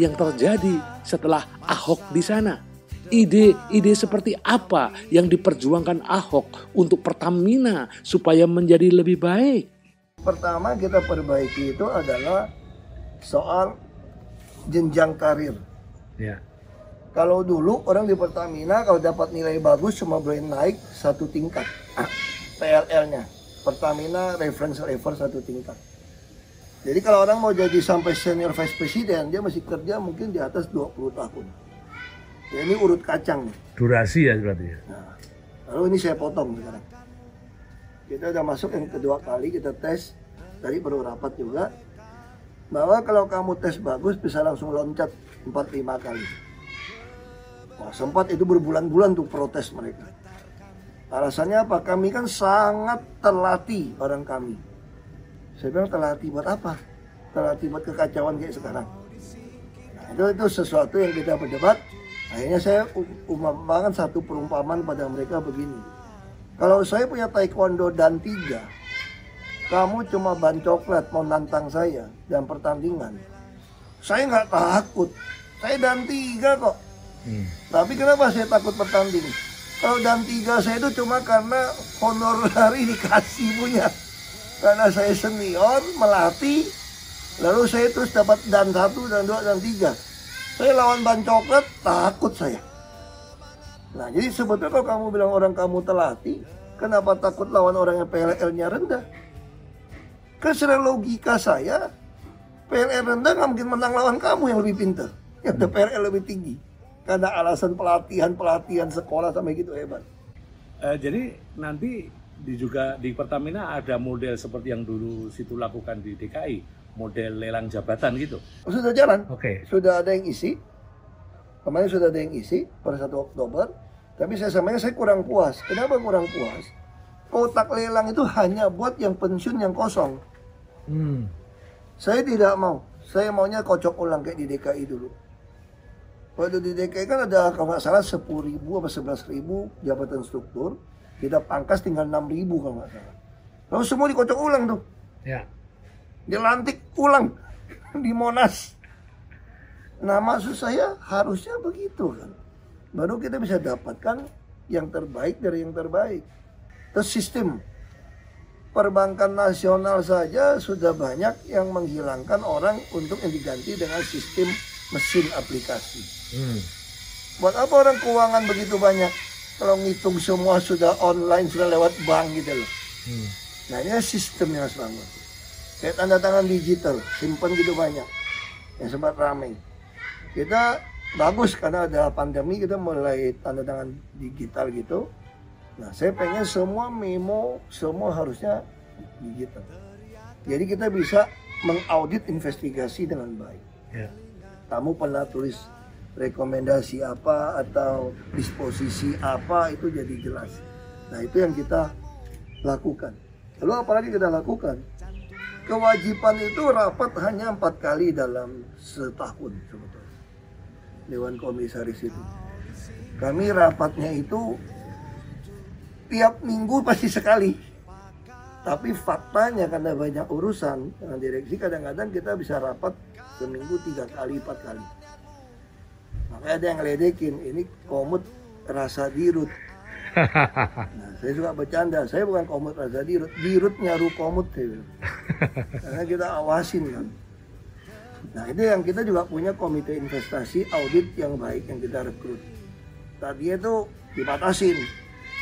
yang terjadi setelah Ahok di sana? Ide-ide seperti apa yang diperjuangkan Ahok untuk Pertamina supaya menjadi lebih baik? Pertama kita perbaiki itu adalah soal jenjang karir. Ya. Kalau dulu orang di Pertamina kalau dapat nilai bagus cuma boleh naik satu tingkat PLL-nya. Pertamina reference level satu tingkat. Jadi kalau orang mau jadi sampai senior vice president, dia masih kerja mungkin di atas 20 tahun. Ya, ini urut kacang nih. Durasi ya berarti ya. Nah, lalu ini saya potong sekarang. Kita udah masuk yang kedua kali kita tes tadi baru rapat juga bahwa kalau kamu tes bagus bisa langsung loncat 4-5 kali. Wah, sempat itu berbulan-bulan tuh protes mereka. Alasannya apa? Kami kan sangat terlatih orang kami. Saya bilang terlatih buat apa? Terlatih buat kekacauan kayak sekarang. Nah, itu itu sesuatu yang kita berdebat Akhirnya saya umpamakan satu perumpamaan pada mereka begini. Kalau saya punya taekwondo dan tiga, kamu cuma ban coklat mau nantang saya dalam pertandingan. Saya nggak takut. Saya dan tiga kok. Hmm. Tapi kenapa saya takut bertanding? Kalau dan tiga saya itu cuma karena honorari dikasih punya. Karena saya senior, melatih, lalu saya terus dapat dan satu, dan dua, dan tiga. Saya lawan ban coklat, takut saya. Nah, jadi sebetulnya kalau kamu bilang orang kamu terlatih, kenapa takut lawan orang yang PLL-nya rendah? Kan secara logika saya, PLL rendah nggak mungkin menang lawan kamu yang lebih pintar. Yang hmm. PLL lebih tinggi. Karena alasan pelatihan-pelatihan sekolah sampai gitu hebat. Uh, jadi nanti di juga di Pertamina ada model seperti yang dulu situ lakukan di DKI model lelang jabatan gitu? Sudah jalan. Oke. Okay. Sudah ada yang isi. Kemarin sudah ada yang isi pada 1 Oktober. Tapi saya samanya saya kurang puas. Kenapa kurang puas? Kotak lelang itu hanya buat yang pensiun yang kosong. Hmm. Saya tidak mau. Saya maunya kocok ulang kayak di DKI dulu. Waktu di DKI kan ada kalau nggak salah 10 ribu atau 11 ribu jabatan struktur. Kita pangkas tinggal 6 ribu kalau nggak salah. Lalu semua dikocok ulang tuh. Ya dilantik ulang di Monas. Nah maksud saya harusnya begitu kan. Baru kita bisa dapatkan yang terbaik dari yang terbaik. Terus sistem perbankan nasional saja sudah banyak yang menghilangkan orang untuk yang diganti dengan sistem mesin aplikasi. Hmm. Buat apa orang keuangan begitu banyak? Kalau ngitung semua sudah online, sudah lewat bank gitu loh. Hmm. Nah ini sistem yang harus bangun. Kayak tanda tangan digital, simpan gitu banyak. Yang sempat ramai. Kita bagus karena ada pandemi kita mulai tanda tangan digital gitu. Nah, saya pengen semua memo semua harusnya digital. Jadi kita bisa mengaudit investigasi dengan baik. Ya. Kamu pernah tulis rekomendasi apa atau disposisi apa itu jadi jelas. Nah itu yang kita lakukan. Lalu apalagi kita lakukan? kewajiban itu rapat hanya empat kali dalam setahun sebetulnya. Dewan Komisaris itu. Kami rapatnya itu tiap minggu pasti sekali. Tapi faktanya karena banyak urusan dengan direksi kadang-kadang kita bisa rapat seminggu tiga kali, empat kali. Makanya ada yang ngeledekin, ini komut rasa dirut nah, saya suka bercanda, saya bukan komut Raja Dirut, Dirut nyaru komut saya Karena kita awasin kan. Nah itu yang kita juga punya komite investasi audit yang baik yang kita rekrut. Tadi itu dibatasin,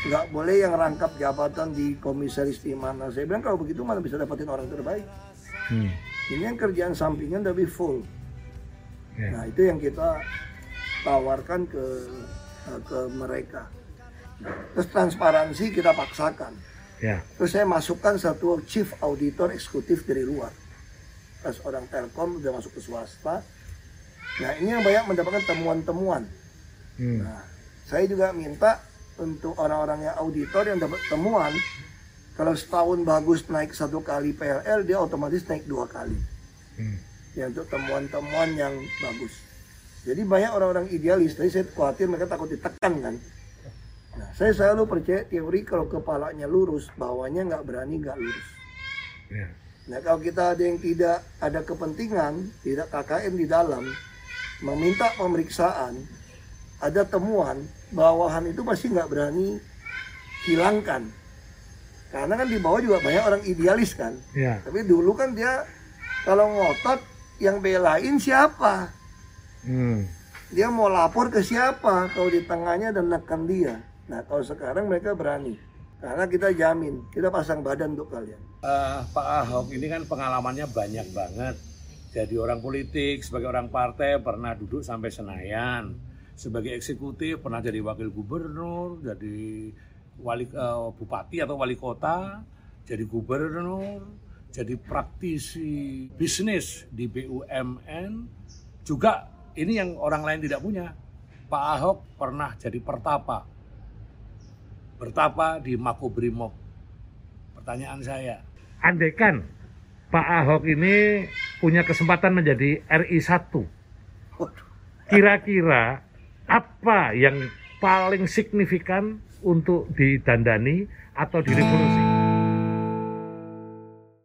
nggak boleh yang rangkap jabatan di komisaris di mana. Saya bilang kalau begitu mana bisa dapetin orang terbaik. Hmm. Ini yang kerjaan sampingan tapi full. Yeah. Nah itu yang kita tawarkan ke ke mereka. Terus transparansi kita paksakan. Ya. Terus saya masukkan satu chief auditor eksekutif dari luar. Pas orang Telkom udah masuk ke swasta. Nah ini yang banyak mendapatkan temuan-temuan. Hmm. Nah, saya juga minta untuk orang-orang yang auditor yang dapat temuan, kalau setahun bagus naik satu kali PLL, dia otomatis naik dua kali. Hmm. Ya untuk temuan-temuan yang bagus. Jadi banyak orang-orang idealis, tapi saya khawatir mereka takut ditekan kan. Nah, saya selalu percaya teori kalau kepalanya lurus, bawahnya nggak berani nggak lurus. Ya. Nah, kalau kita ada yang tidak ada kepentingan, tidak KKM di dalam, meminta pemeriksaan, ada temuan bawahan itu pasti nggak berani hilangkan. Karena kan di bawah juga banyak orang idealis kan. Ya. Tapi dulu kan dia kalau ngotot yang belain siapa? Hmm. Dia mau lapor ke siapa kalau di tengahnya dan nekan dia. Nah kalau sekarang mereka berani. Karena kita jamin, kita pasang badan untuk kalian. Eh, Pak Ahok ini kan pengalamannya banyak banget. Jadi orang politik, sebagai orang partai pernah duduk sampai Senayan. Sebagai eksekutif pernah jadi wakil gubernur, jadi wali eh, bupati atau wali kota, jadi gubernur, jadi praktisi bisnis di BUMN. Juga ini yang orang lain tidak punya. Pak Ahok pernah jadi pertapa. Bertapa di Makobrimob. Pertanyaan saya, andaikan Pak Ahok ini punya kesempatan menjadi RI 1, Waduh, kira-kira apa yang paling signifikan untuk didandani atau direvolusi?